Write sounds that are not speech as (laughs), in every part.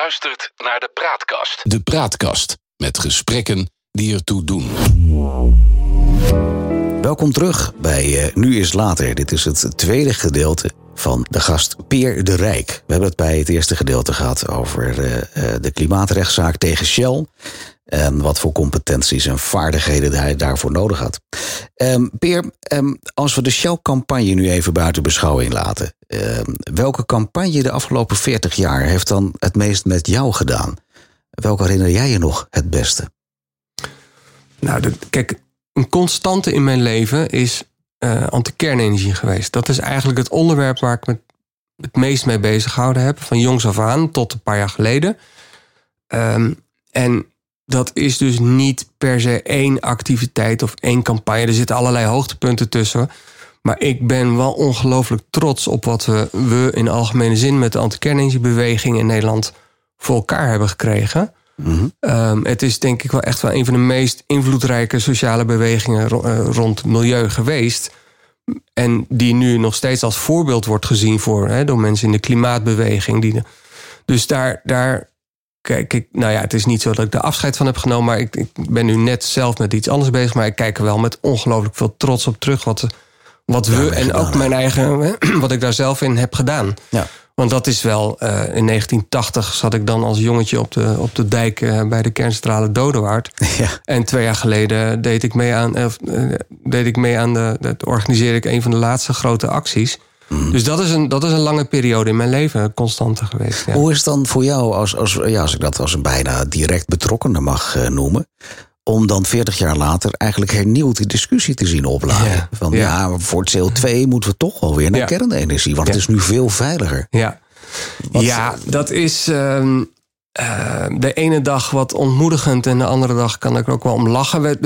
Luistert naar de Praatkast. De Praatkast met gesprekken die ertoe doen. Welkom terug bij uh, Nu is Later. Dit is het tweede gedeelte van de gast Peer de Rijk. We hebben het bij het eerste gedeelte gehad over uh, de klimaatrechtszaak tegen Shell. En wat voor competenties en vaardigheden hij daarvoor nodig had. Um, Peer, um, als we de Shell-campagne nu even buiten beschouwing laten. Um, welke campagne de afgelopen 40 jaar heeft dan het meest met jou gedaan? Welke herinner jij je nog het beste? Nou, de, kijk, een constante in mijn leven is uh, anti-kernenergie geweest. Dat is eigenlijk het onderwerp waar ik me het meest mee bezig gehouden heb. Van jongs af aan tot een paar jaar geleden. En dat is dus niet per se één activiteit of één campagne. Er zitten allerlei hoogtepunten tussen. Maar ik ben wel ongelooflijk trots op wat we, we in algemene zin met de anti-kernenergiebeweging in Nederland voor elkaar hebben gekregen. Mm -hmm. het is denk ik wel echt wel een van de meest invloedrijke sociale bewegingen uh, rond milieu geweest. En die nu nog steeds als voorbeeld wordt gezien voor, hè, door mensen in de klimaatbeweging. Die de, dus daar, daar kijk ik, nou ja, het is niet zo dat ik er afscheid van heb genomen, maar ik, ik ben nu net zelf met iets anders bezig. Maar ik kijk er wel met ongelooflijk veel trots op terug wat, wat we en ook mijn eigen, (clears throat) wat ik daar zelf in heb gedaan. Ja. Want dat is wel, uh, in 1980 zat ik dan als jongetje op de, op de dijk uh, bij de kerncentrale Dodewaard. (laughs) Ja. En twee jaar geleden deed ik mee aan, uh, deed ik mee aan de, dat organiseerde ik een van de laatste grote acties. Mm. Dus dat is, een, dat is een lange periode in mijn leven, constante geweest. Ja. Hoe is het dan voor jou, als, als, ja, als ik dat als een bijna direct betrokkenen mag uh, noemen, om dan 40 jaar later eigenlijk hernieuwd die discussie te zien opladen? Ja. Van ja, ja voor het CO2 moeten we toch wel weer naar kernenergie, want het is nu veel veiliger. Ja, wat, ja dat is. Uh, uh, de ene dag wat ontmoedigend en de andere dag kan ik er ook wel om lachen.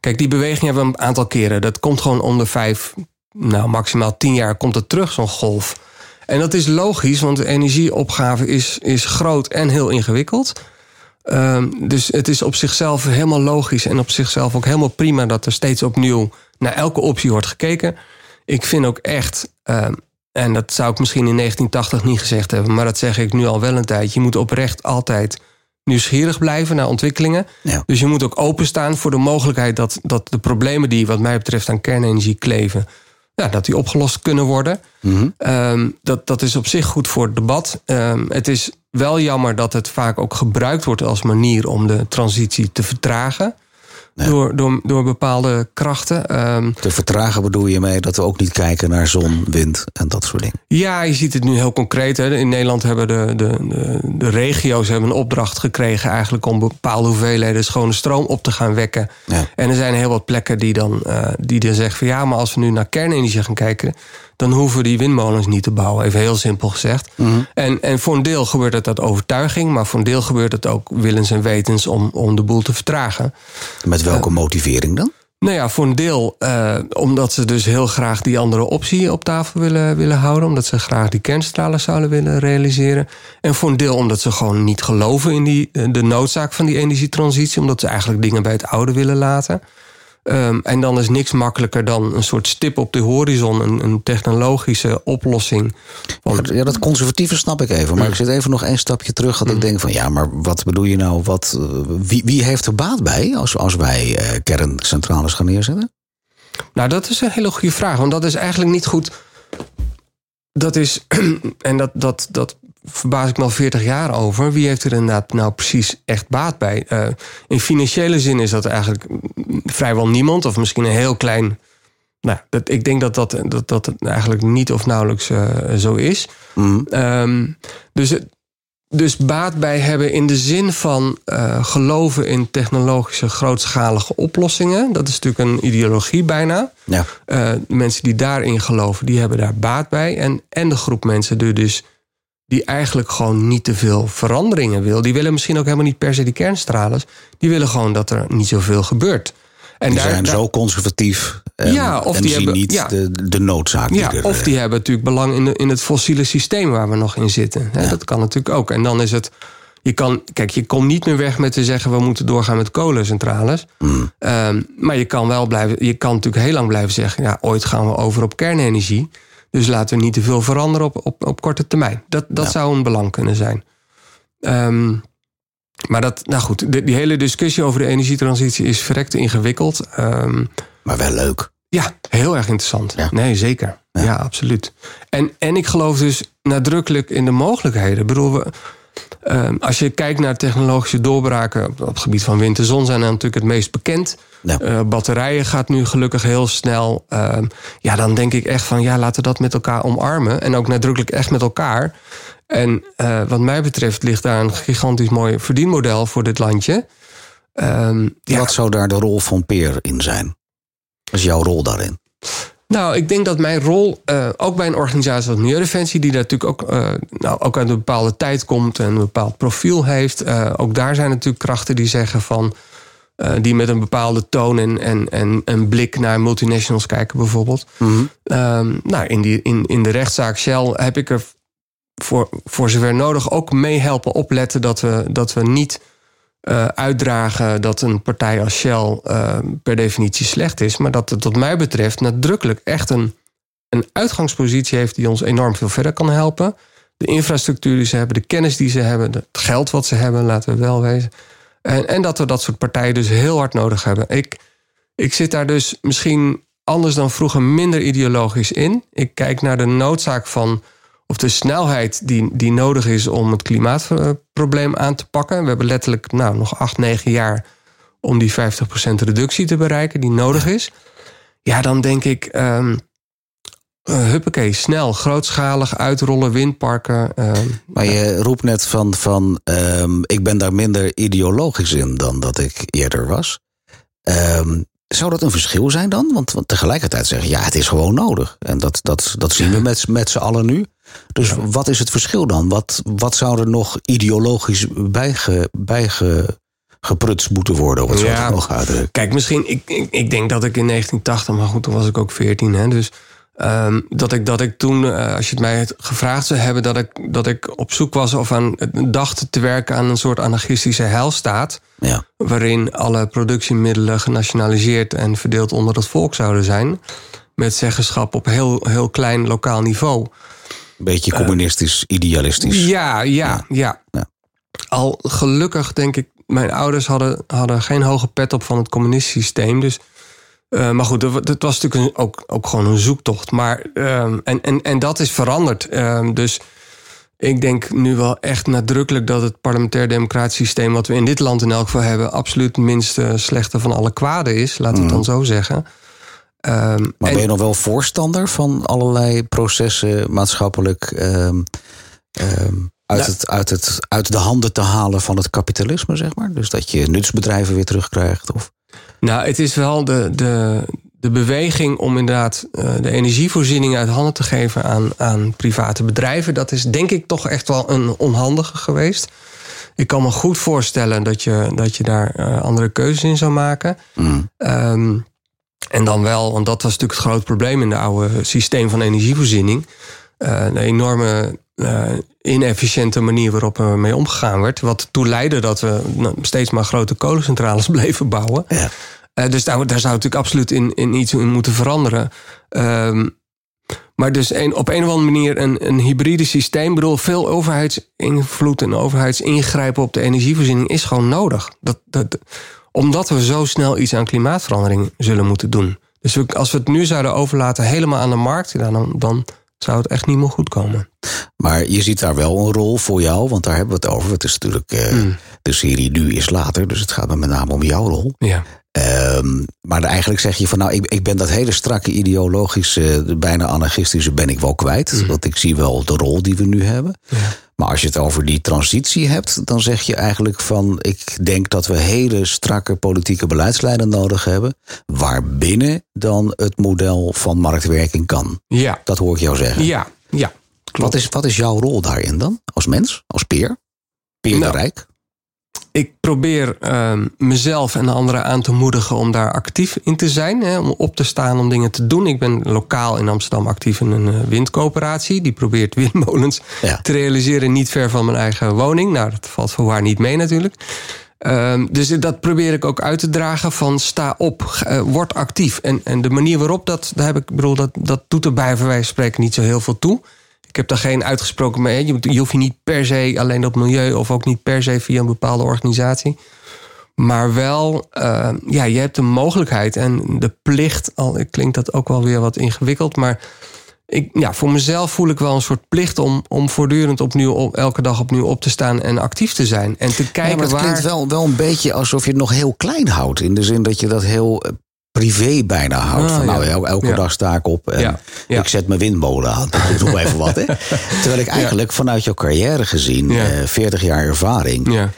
Kijk, die beweging hebben we een aantal keren. Dat komt gewoon om de vijf nou, maximaal tien jaar komt het terug, zo'n golf. En dat is logisch, want de energieopgave is, is groot en heel ingewikkeld. Um, dus het is op zichzelf helemaal logisch en op zichzelf ook helemaal prima dat er steeds opnieuw naar elke optie wordt gekeken. Ik vind ook echt, um, en dat zou ik misschien in 1980 niet gezegd hebben, maar dat zeg ik nu al wel een tijdje. Je moet oprecht altijd nieuwsgierig blijven naar ontwikkelingen. Ja. Dus je moet ook openstaan voor de mogelijkheid dat, dat de problemen die, wat mij betreft, aan kernenergie kleven ja, dat die opgelost kunnen worden. Mm -hmm. dat, dat is op zich goed voor het debat. Um, het is wel jammer dat het vaak ook gebruikt wordt als manier om de transitie te vertragen. Door, door, door bepaalde krachten. Um, te vertragen bedoel je mee dat we ook niet kijken naar zon, wind en dat soort dingen? Ja, je ziet het nu heel concreet. Hè. In Nederland hebben de, de, de, de, regio's hebben een opdracht gekregen... eigenlijk om bepaalde hoeveelheden schone stroom op te gaan wekken. Ja. En er zijn heel wat plekken die dan, uh, die dan zeggen van... ja, maar als we nu naar kernenergie gaan kijken dan hoeven we die windmolens niet te bouwen. Even heel simpel gezegd. Mm -hmm. en, en voor een deel gebeurt het uit overtuiging, maar voor een deel gebeurt het ook willens en wetens om, om de boel te vertragen. Met welke motivering dan? Nou ja, voor een deel uh, omdat ze dus heel graag die andere optie op tafel willen, willen houden. Omdat ze graag die kernstralen zouden willen realiseren. En voor een deel omdat ze gewoon niet geloven in die, de noodzaak van die energietransitie. Omdat ze eigenlijk dingen bij het oude willen laten. Um, en dan is niks makkelijker dan een soort stip op de horizon, een, een technologische oplossing. Want... Ja, dat conservatieve snap ik even. Maar mm. ik zit even nog één stapje terug. Dat mm. ik denk van ja, maar wat bedoel je nou? Wat, wie, wie heeft er baat bij als, als wij uh, kerncentrales gaan neerzetten? Nou, dat is een hele goede vraag. Want dat is eigenlijk niet goed. Dat is, (clears throat) en dat, dat, dat verbaas ik me al 40 jaar over. Wie heeft er inderdaad nou precies echt baat bij? Uh, in financiële zin is dat eigenlijk vrijwel niemand, of misschien een heel klein. Nou, dat, ik denk dat dat, dat, dat eigenlijk niet of nauwelijks uh, zo is. Mm. Um, dus, dus baat bij hebben in de zin van uh, geloven in technologische grootschalige oplossingen. Dat is natuurlijk een ideologie bijna. Ja. mensen die daarin geloven, die hebben daar baat bij. En, en de groep mensen die dus die eigenlijk gewoon niet te veel veranderingen wil. Die willen misschien ook helemaal niet per se die kernstralers. Die willen gewoon dat er niet zoveel gebeurt. En die daar, zijn zo conservatief en, ja, of die zien hebben, niet ja, de, de noodzaak. Ja, of die hebben natuurlijk belang in, de, in het fossiele systeem waar we nog in zitten. Ja. Dat kan natuurlijk ook. En dan is het... Je kan, kijk, je komt niet meer weg met te zeggen... we moeten doorgaan met kolencentrales. Mm. Um, maar je kan wel blijven... je kan natuurlijk heel lang blijven zeggen... ja, ooit gaan we over op kernenergie. Dus laten we niet te veel veranderen op, op, op korte termijn. Dat, dat zou een belang kunnen zijn. Ehm, maar dat, nou goed, de- die hele discussie over de energietransitie is verrekte ingewikkeld. Ehm, Maar wel leuk. ja, heel erg interessant. Ja. Nee, zeker. Ja, absoluut. En, en ik geloof dus nadrukkelijk in de mogelijkheden. Ik bedoel, we, ehm, als je kijkt naar technologische doorbraken op, op het gebied van wind en zon, zijn er natuurlijk het meest bekend. Ja. Eh, batterijen gaat nu gelukkig heel snel. Ehm, ja, dan denk ik echt van ja, laten we dat met elkaar omarmen. En ook nadrukkelijk echt met elkaar. En eh, wat mij betreft ligt daar een gigantisch mooi verdienmodel voor dit landje. Ja, Wat zou daar de rol van Peer in zijn? Wat is jouw rol daarin? Nou, ik denk dat mijn rol, eh, ook bij een organisatie als Milieudefensie, die daar natuurlijk ook, nou, ook uit een bepaalde tijd komt en een bepaald profiel heeft, ook daar zijn natuurlijk krachten die zeggen van. Eh, die met een bepaalde toon en, en, en een blik naar multinationals kijken, bijvoorbeeld. Ehm, nou, in, die, in, in de rechtszaak Shell heb ik er voor, voor zover nodig ook mee helpen opletten dat we, dat we niet eh, uitdragen dat een partij als Shell eh, per definitie slecht is. Maar dat het, wat mij betreft, nadrukkelijk echt een, een uitgangspositie heeft die ons enorm veel verder kan helpen. De infrastructuur die ze hebben, de kennis die ze hebben, het geld wat ze hebben, laten we wel wezen. En, en dat we dat soort partijen dus heel hard nodig hebben. Ik, ik zit daar dus misschien anders dan vroeger minder ideologisch in. Ik kijk naar de noodzaak van of de snelheid die, die nodig is om het klimaatprobleem aan te pakken. We hebben letterlijk nou, nog acht, negen jaar om die 50% reductie te bereiken die nodig is. Ja, dan denk ik, ehm eh, huppakee, snel, grootschalig uitrollen, windparken. ehm, Maar je roept net van, van ehm, ik ben daar minder ideologisch in dan dat ik eerder was. Ehm, zou dat een verschil zijn dan? Want, want tegelijkertijd zeggen, ja, het is gewoon nodig. En dat, dat, dat zien we met, met z'n allen nu. Dus wat is het verschil dan? Wat, wat zou er nog ideologisch bijge, bijge, geprutst moeten worden, om het zo Ja. uitdrukken? Kijk, misschien, ik, ik, ik denk dat ik in 1980, maar goed, toen was ik ook 14, hè, dus ehm, dat, ik, dat ik toen, eh, als je het mij gevraagd zou hebben, dat ik, dat ik op zoek was of aan dacht te werken aan een soort anarchistische heilstaat, Ja. waarin alle productiemiddelen genationaliseerd en verdeeld onder het volk zouden zijn, met zeggenschap op heel, heel klein lokaal niveau. Een beetje communistisch, idealistisch. Ja, ja, ja. Ja. Al gelukkig denk ik, mijn ouders hadden, hadden geen hoge pet op van het communistische systeem. Dus, eh, maar goed, dat dat was natuurlijk een, ook, ook gewoon een zoektocht. Maar, ehm, en, en, en dat is veranderd. Ehm, dus ik denk nu wel echt nadrukkelijk dat het parlementair democratisch systeem, wat we in dit land in elk geval hebben, absoluut het minste slechte van alle kwaden is. Laat ik dan zo zeggen. Ehm, Maar en- ben je nog wel voorstander van allerlei processen maatschappelijk uit, Nou- het, uit, het, uit de handen te halen van het kapitalisme, zeg maar? Dus dat je nutsbedrijven weer terugkrijgt? Of... Nou, het is wel de, de, de beweging om inderdaad eh, de energievoorziening uit handen te geven aan, aan private bedrijven. Dat is denk ik toch echt wel een onhandige geweest. Ik kan me goed voorstellen dat je, dat je daar eh, andere keuzes in zou maken. Ehm, en dan wel, want dat was natuurlijk het groot probleem in de oude systeem van energievoorziening. Eh, een enorme eh, inefficiënte manier waarop er mee omgegaan werd. Wat ertoe leidde dat we nou, steeds maar grote kolencentrales (laughs) bleven bouwen. Ja. Eh, dus daar, daar zou natuurlijk absoluut in, in iets in moeten veranderen. Ehm, maar dus een, op een of andere manier een, een hybride systeem. Ik bedoel, veel overheidsinvloed en overheidsingrijpen op de energievoorziening is gewoon nodig. Dat, dat, omdat we zo snel iets aan klimaatverandering zullen moeten doen. Dus we- als we het nu zouden overlaten helemaal aan de markt, dan, dan zou het echt niet meer goed komen. Maar je ziet daar wel een rol voor jou, want daar hebben we het over. Het is natuurlijk eh, Hmm. de serie Nu is later, dus het gaat me met name om jouw rol. Ja. Ehm, maar eigenlijk zeg je van nou, ik, ik ben dat hele strakke ideologische, bijna anarchistische ben ik wel kwijt. Want ik zie wel de rol die we nu hebben. Maar als je het over die transitie hebt, dan zeg je eigenlijk van ik denk dat we hele strakke politieke beleidslijnen nodig hebben. Waarbinnen dan het model van marktwerking kan. Ja, Dat hoor ik jou zeggen. ja, ja. Wat is, wat is jouw rol daarin dan? Als mens? Als peer? Peer Nou, de Rijk? Ik probeer ehm, mezelf en de anderen aan te moedigen om daar actief in te zijn. Hè, om op te staan, om dingen te doen. Ik ben lokaal in Amsterdam actief in een eh, windcoöperatie. Die probeert (laughs) windmolens Ja. te realiseren niet ver van mijn eigen woning. Nou, dat valt voor waar niet mee natuurlijk. Ehm, dus dat probeer ik ook uit te dragen van sta op, eh, word actief. En, en de manier waarop dat, daar heb ik, bedoel, dat, dat doet er bij wijze van spreken niet zo heel veel toe. Ik heb daar geen uitgesproken mee. Je, je hoeft je niet per se alleen op milieu of ook niet per se via een bepaalde organisatie. Maar wel, uh, ja, je hebt de mogelijkheid en de plicht. Al klinkt dat ook wel weer wat ingewikkeld, maar ik, ja, voor mezelf voel ik wel een soort plicht om, om voortdurend opnieuw, op, elke dag opnieuw op te staan en actief te zijn. En te kijken ja, maar het waar. klinkt wel, wel een beetje alsof je het nog heel klein houdt. In de zin dat je dat heel eh, privé bijna houdt. Ah, van nou, ja. el- elke Ja. dag sta ik op en Ja, ik zet mijn windmolen aan. Dat nog even wat, hè? (laughs) Terwijl ik eigenlijk vanuit jouw carrière gezien, Ja. eh 40 jaar ervaring, Ja.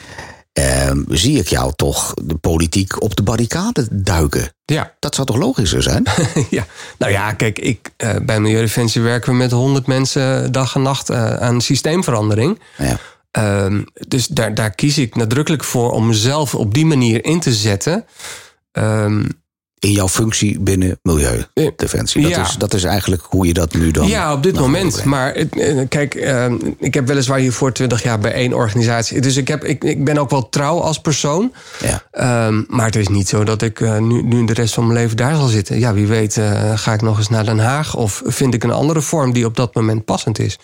ehm, zie ik jou toch de politiek op de barricade duiken. Ja. Dat zou toch logischer zijn? (laughs) ja, nou ja, kijk, ik, eh, bij Milieudefensie werken we met 100 mensen dag en nacht eh, aan systeemverandering. ja. Ehm, dus daar, daar kies ik nadrukkelijk voor om mezelf op die manier in te zetten. Ehm, In jouw functie binnen Milieudefensie. Dat, Ja. is, dat is eigenlijk hoe je dat nu dan. ja, op dit moment. brengt. Maar eh, kijk, ehm, ik heb weliswaar hiervoor 20 jaar bij één organisatie. Dus ik, heb, ik, ik ben ook wel trouw als persoon. Ja. Ehm, maar het is niet zo dat ik eh, nu, nu de rest van mijn leven daar zal zitten. Ja, wie weet eh, ga ik nog eens naar Den Haag... of vind ik een andere vorm die op dat moment passend is.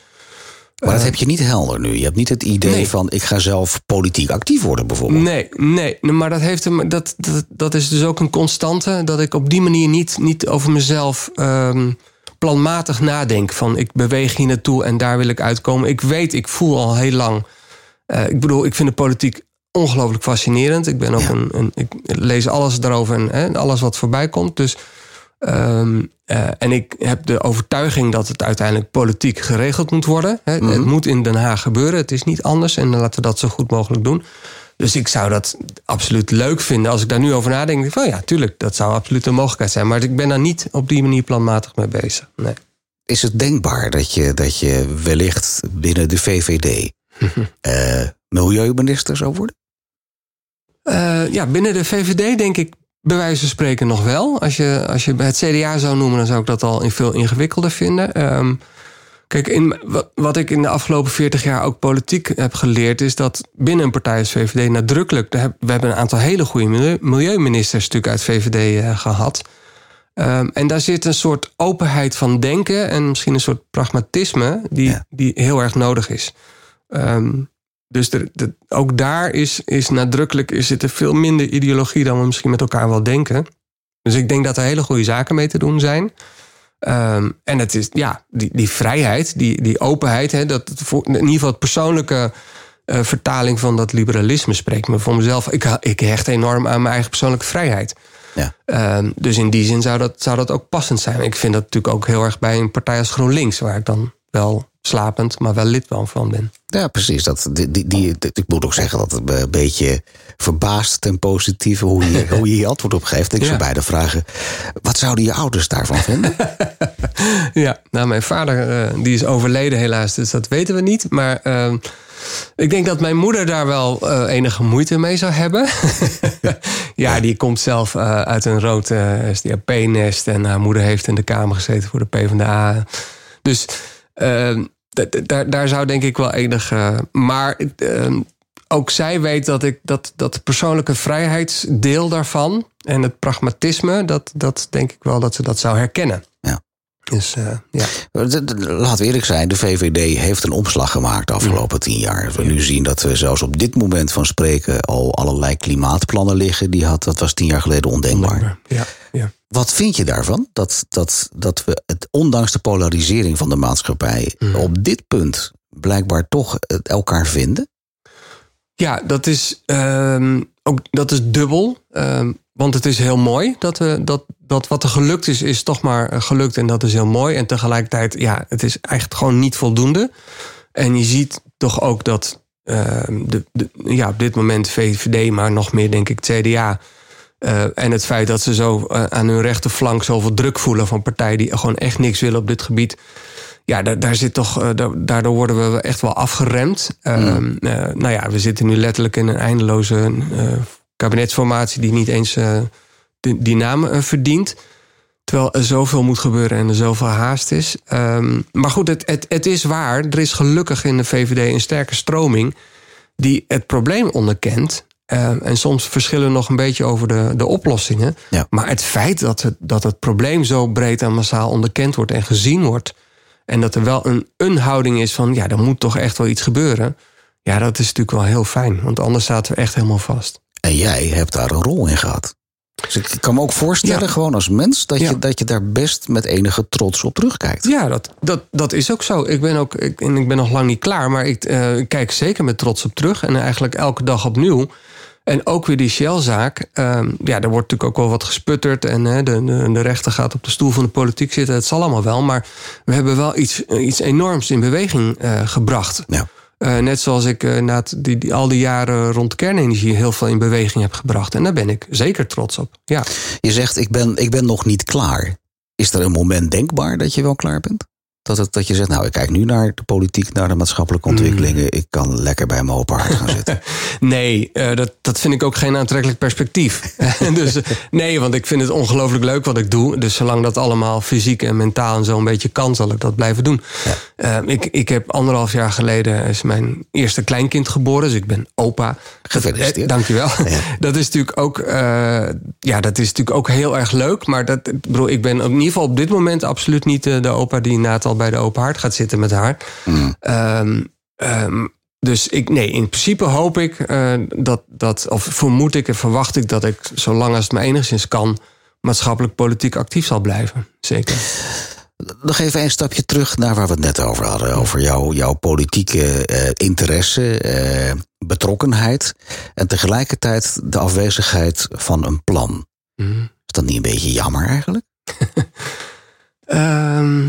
Maar dat heb je niet helder nu. Je hebt niet het idee Nee. van ik ga zelf politiek actief worden bijvoorbeeld. Nee, nee, maar dat, heeft hem, dat, dat, dat is dus ook een constante... dat ik op die manier niet, niet over mezelf ehm, planmatig nadenk. Van ik beweeg hier naartoe en daar wil ik uitkomen. Ik weet, ik voel al heel lang... eh, ik bedoel, ik vind de politiek ongelooflijk fascinerend. Ik ben ook Ja. een, een... Ik lees alles erover en hè, alles wat voorbij komt. Dus... ehm, eh, en ik heb de overtuiging dat het uiteindelijk politiek geregeld moet worden. Hè. Mhm. Het moet in Den Haag gebeuren. Het is niet anders. En laten we dat zo goed mogelijk doen. Dus ik zou dat absoluut leuk vinden. Als ik daar nu over nadenk, van ja, tuurlijk, dat zou absoluut een mogelijkheid zijn. Maar ik ben daar niet op die manier planmatig mee bezig. Nee. Is het denkbaar dat je, dat je wellicht binnen de VVD (laughs) eh, milieuminister zou worden? Eh, ja, binnen de VVD denk ik bij wijze van spreken nog wel. Als je, als je het CDA zou noemen, dan zou ik dat al in veel ingewikkelder vinden. Ehm, kijk, in, wat, wat ik in de afgelopen 40 jaar ook politiek heb geleerd, is dat binnen een partij als VVD nadrukkelijk. We hebben- een aantal hele goede milieu- milieuministers natuurlijk uit VVD eh, gehad. Ehm, en daar zit een soort openheid van denken en misschien een soort pragmatisme die, Ja. die heel erg nodig is. Ehm, dus er, de- ook daar is, is nadrukkelijk is zit er veel minder ideologie dan we misschien met elkaar wel denken. Dus ik denk dat er hele goede zaken mee te doen zijn. Ehm, en het is, ja, die, die vrijheid, die, die openheid, hè, dat, voor, in ieder geval het persoonlijke eh, vertaling van dat liberalisme spreekt me voor mezelf. Ik, ik hecht enorm aan mijn eigen persoonlijke vrijheid. Ja. Ehm, dus in die zin zou dat, zou dat ook passend zijn. Ik vind dat natuurlijk ook heel erg bij een partij als GroenLinks, waar ik dan wel slapend, maar wel lid van ben. Ja, precies. Dat, die, die, die- ik moet ook zeggen dat het me een beetje verbaast ten positieve hoe je, hoe je antwoord op geeft. Ik zou beide vragen, wat zouden je ouders daarvan vinden? (laughs) Ja, nou, mijn vader eh, die is overleden helaas, dus dat weten we niet. Maar eh, ik denk dat mijn moeder daar wel eh, enige moeite mee zou hebben. (laughs) ja, die komt zelf eh, uit een rood SDAP-nest en haar moeder heeft in de Kamer gezeten voor de PvdA. Dus d- daar, daar zou denk ik wel enig. eh, maar eh, ook zij weet dat ik dat, dat persoonlijke vrijheidsdeel daarvan en het pragmatisme, dat, dat denk ik wel dat ze dat zou herkennen. Dus eh, ja. D- Laten we eerlijk zijn, de VVD heeft een omslag gemaakt de afgelopen tien jaar. We nu zien dat we zelfs op dit moment van spreken al allerlei klimaatplannen liggen, die had, dat was tien jaar geleden ondenkbaar. Ja, ja. Wat vind je daarvan? Dat, dat, dat we het, ondanks de polarisering van de maatschappij, Mhm. op dit punt blijkbaar toch elkaar vinden? ja dat, is, ehm, ook, dat is dubbel. Ehm, want het is heel mooi dat, we, dat, dat wat er gelukt is, is toch maar eh, gelukt. En dat is heel mooi. En tegelijkertijd, ja, het is eigenlijk gewoon niet voldoende. En je ziet toch ook dat ehm, de, de, ja, op dit moment VVD, maar nog meer denk ik het CDA. eh, en het feit dat ze zo eh, aan hun rechterflank zoveel druk voelen van partijen die gewoon echt niks willen op dit gebied. Ja, daar, daar zit toch, eh, da- daardoor worden we echt wel afgeremd. Ehm, eh, nou ja, we zitten nu letterlijk in een eindeloze eh, kabinetsformatie die niet eens eh, die, die naam eh, verdient. Terwijl er zoveel moet gebeuren en er zoveel haast is. Ehm, maar goed, het, het, het is waar. Er is gelukkig in de VVD een sterke stroming die het probleem onderkent. Ehm, en soms verschillen we nog een beetje over de, de oplossingen. Ja. Maar het feit dat het, dat het probleem zo breed en massaal onderkend wordt en gezien wordt. En dat er wel een, een houding is van, ja, er moet toch echt wel iets gebeuren. Ja, dat is natuurlijk wel heel fijn, want anders zaten we echt helemaal vast. En jij hebt daar een rol in gehad. Dus ik kan me ook voorstellen, Ja. gewoon als mens, dat, Ja. je, dat je daar best met enige trots op terugkijkt. Ja, dat, dat, dat is ook zo. Ik ben, ook, ik, en ik ben nog lang niet klaar, maar ik eh, kijk zeker met trots op terug. En eigenlijk elke dag opnieuw. En ook weer die Shell-zaak. ehm, ja, er wordt natuurlijk ook wel wat gesputterd. En de, de rechter gaat op de stoel van de politiek zitten. Het zal allemaal wel. Maar we hebben wel iets, iets enorms in beweging eh, gebracht. Ja. Eh, net zoals ik eh, na die, die, al die jaren rond kernenergie heel veel in beweging heb gebracht. En daar ben ik zeker trots op. Ja. Je zegt, ik ben, ik ben nog niet klaar. Is er een moment denkbaar dat je wel klaar bent? Dat, het, dat je zegt, nou, ik kijk nu naar de politiek, naar de maatschappelijke ontwikkelingen. Ik kan lekker bij mijn open hart gaan zitten. (laughs) Nee, eh, dat, dat vind ik ook geen aantrekkelijk perspectief. (laughs) dus, eh, nee, want ik vind het ongelooflijk leuk wat ik doe. Dus zolang dat allemaal fysiek en mentaal en zo een beetje kan, zal ik dat blijven doen. Eh, ik, ik heb anderhalf jaar geleden is mijn eerste kleinkind geboren. Dus ik ben opa. Gefeliciteerd. Eh, dankjewel. (laughs) Dat is natuurlijk ook, ja, dat is natuurlijk ook heel erg leuk. Maar dat, ik bedoel, ik ben in ieder geval op dit moment absoluut niet de opa die na het al bij de open haard gaat zitten met haar. Ehm, ehm, dus ik, nee, in principe hoop ik eh, dat, dat, of vermoed ik en verwacht ik dat ik, zolang als het me enigszins kan, maatschappelijk politiek actief zal blijven. Zeker. Nog even een stapje terug naar waar we het net over hadden. Over jouw, jouw politieke eh, interesse, eh, betrokkenheid. En tegelijkertijd de afwezigheid van een plan. Mhm. Is dat niet een beetje jammer eigenlijk? (laughs) Ehm,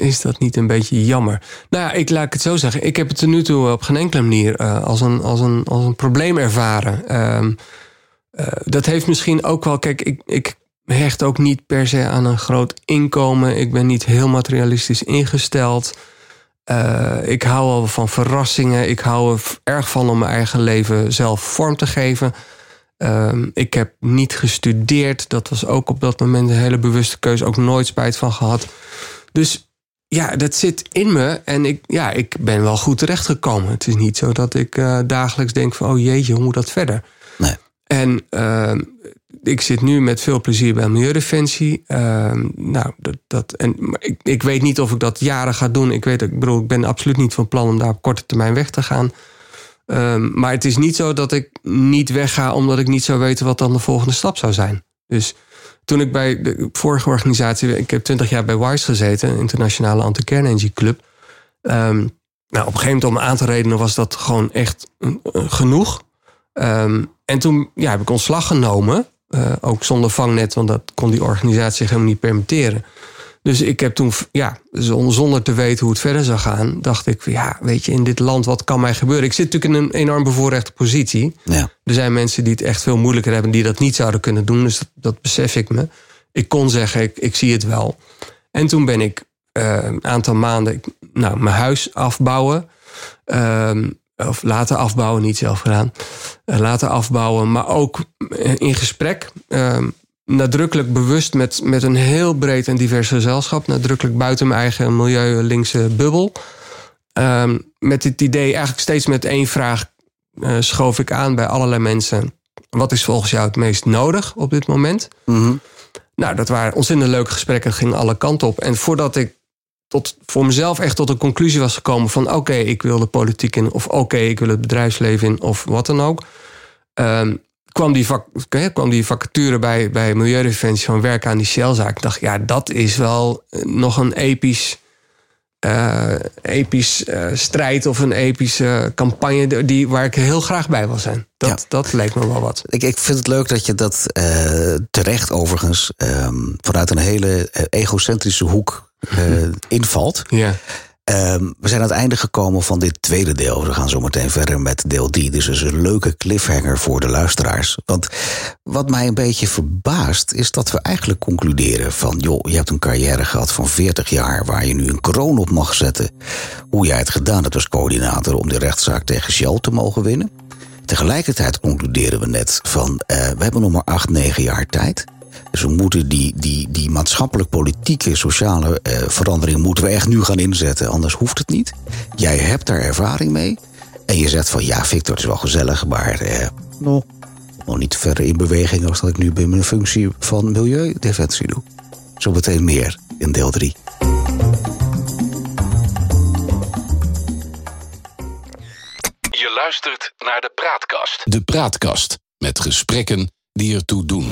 is dat niet een beetje jammer? Nou ja, ik laat het zo zeggen. Ik heb het er nu toe op geen enkele manier eh, als, een, als, een, als een probleem ervaren. Ehm, eh, dat heeft misschien ook wel. Kijk, ik, ik hecht ook niet per se aan een groot inkomen. Ik ben niet heel materialistisch ingesteld. Eh, ik hou wel van verrassingen. Ik hou er erg van om mijn eigen leven zelf vorm te geven. Ehm, ik heb niet gestudeerd. Dat was ook op dat moment een hele bewuste keuze. Ook nooit spijt van gehad. Dus ja, dat zit in me. En ik, ja, ik ben wel goed terechtgekomen. Het is niet zo dat ik eh, dagelijks denk van... oh jeetje, hoe moet dat verder? Nee. En ehm, ik zit nu met veel plezier bij Milieudefensie. Ehm, nou, dat, dat, en, maar ik, ik weet niet of ik dat jaren ga doen. Ik, weet, ik bedoel, ik ben absoluut niet van plan om daar op korte termijn weg te gaan. Ehm, maar het is niet zo dat ik niet wegga omdat ik niet zou weten wat dan de volgende stap zou zijn. Dus toen ik bij de vorige organisatie, ik heb twintig jaar bij WISE gezeten, internationale anti-kernenergie club. Ehm, nou, op een gegeven moment om een aantal redenen was dat gewoon echt eh, genoeg. Ehm, en toen ja, heb ik ontslag genomen, eh, ook zonder vangnet, want dat kon die organisatie zich helemaal niet permitteren. Dus ik heb toen, ja, zonder, te weten hoe het verder zou gaan, dacht ik, van, ja, weet je, in dit land, wat kan mij gebeuren? Ik zit natuurlijk in een enorm bevoorrechte positie. Ja. Er zijn mensen die het echt veel moeilijker hebben, die dat niet zouden kunnen doen. Dus dat, dat besef ik me. Ik kon zeggen, ik, ik zie het wel. En toen ben ik eh, een aantal maanden nou, mijn huis afbouwen. Ehm, of laten afbouwen, niet zelf gedaan. Eh, laten afbouwen, maar ook in gesprek. Nadrukkelijk bewust met, met een heel breed en divers gezelschap. Nadrukkelijk buiten mijn eigen milieu linkse bubbel. Ehm, met het idee, eigenlijk steeds met één vraag eh, schoof ik aan bij allerlei mensen. Wat is volgens jou het meest nodig op dit moment? Mhm. Nou, dat waren ontzettend leuke gesprekken, gingen alle kanten op. En voordat ik tot, voor mezelf echt tot de conclusie was gekomen van... oké, ik wil de politiek in, of oké, ik wil het bedrijfsleven in, of wat dan ook... ehm, kwam, die vac, kwam die vacature bij, bij Milieudefensie van werken aan die Shellzaak. Ik dacht, ja, dat is wel eh, nog een episch... eh, episch eh, strijd of een epische campagne die, waar ik heel graag bij wil zijn. Dat, Ja. dat leek me wel wat. Ik, ik vind het leuk dat je dat terecht overigens ehm, vanuit een hele egocentrische hoek (laughs) invalt. Ja. Ehm, we zijn aan het einde gekomen van dit tweede deel. We gaan zo meteen verder met deel 3. Dus is een leuke cliffhanger voor de luisteraars. Want wat mij een beetje verbaast is dat we eigenlijk concluderen van... joh, je hebt een carrière gehad van 40 jaar waar je nu een kroon op mag zetten. Hoe jij het gedaan hebt als coördinator om de rechtszaak tegen Shell te mogen winnen. Tegelijkertijd concluderen we net van eh, we hebben nog maar 8, 9 jaar tijd. Dus we moeten die, die, die maatschappelijk-politieke, sociale eh, verandering moeten we echt nu gaan inzetten. Anders hoeft het niet. Jij hebt daar ervaring mee. En je zegt van ja, Victor, het is wel gezellig, maar eh, nog, nog niet verder in beweging als dat ik nu bij mijn functie van milieudefensie doe. Zo meteen meer in deel 3. Je luistert naar de Praatkast. De Praatkast met gesprekken die ertoe doen.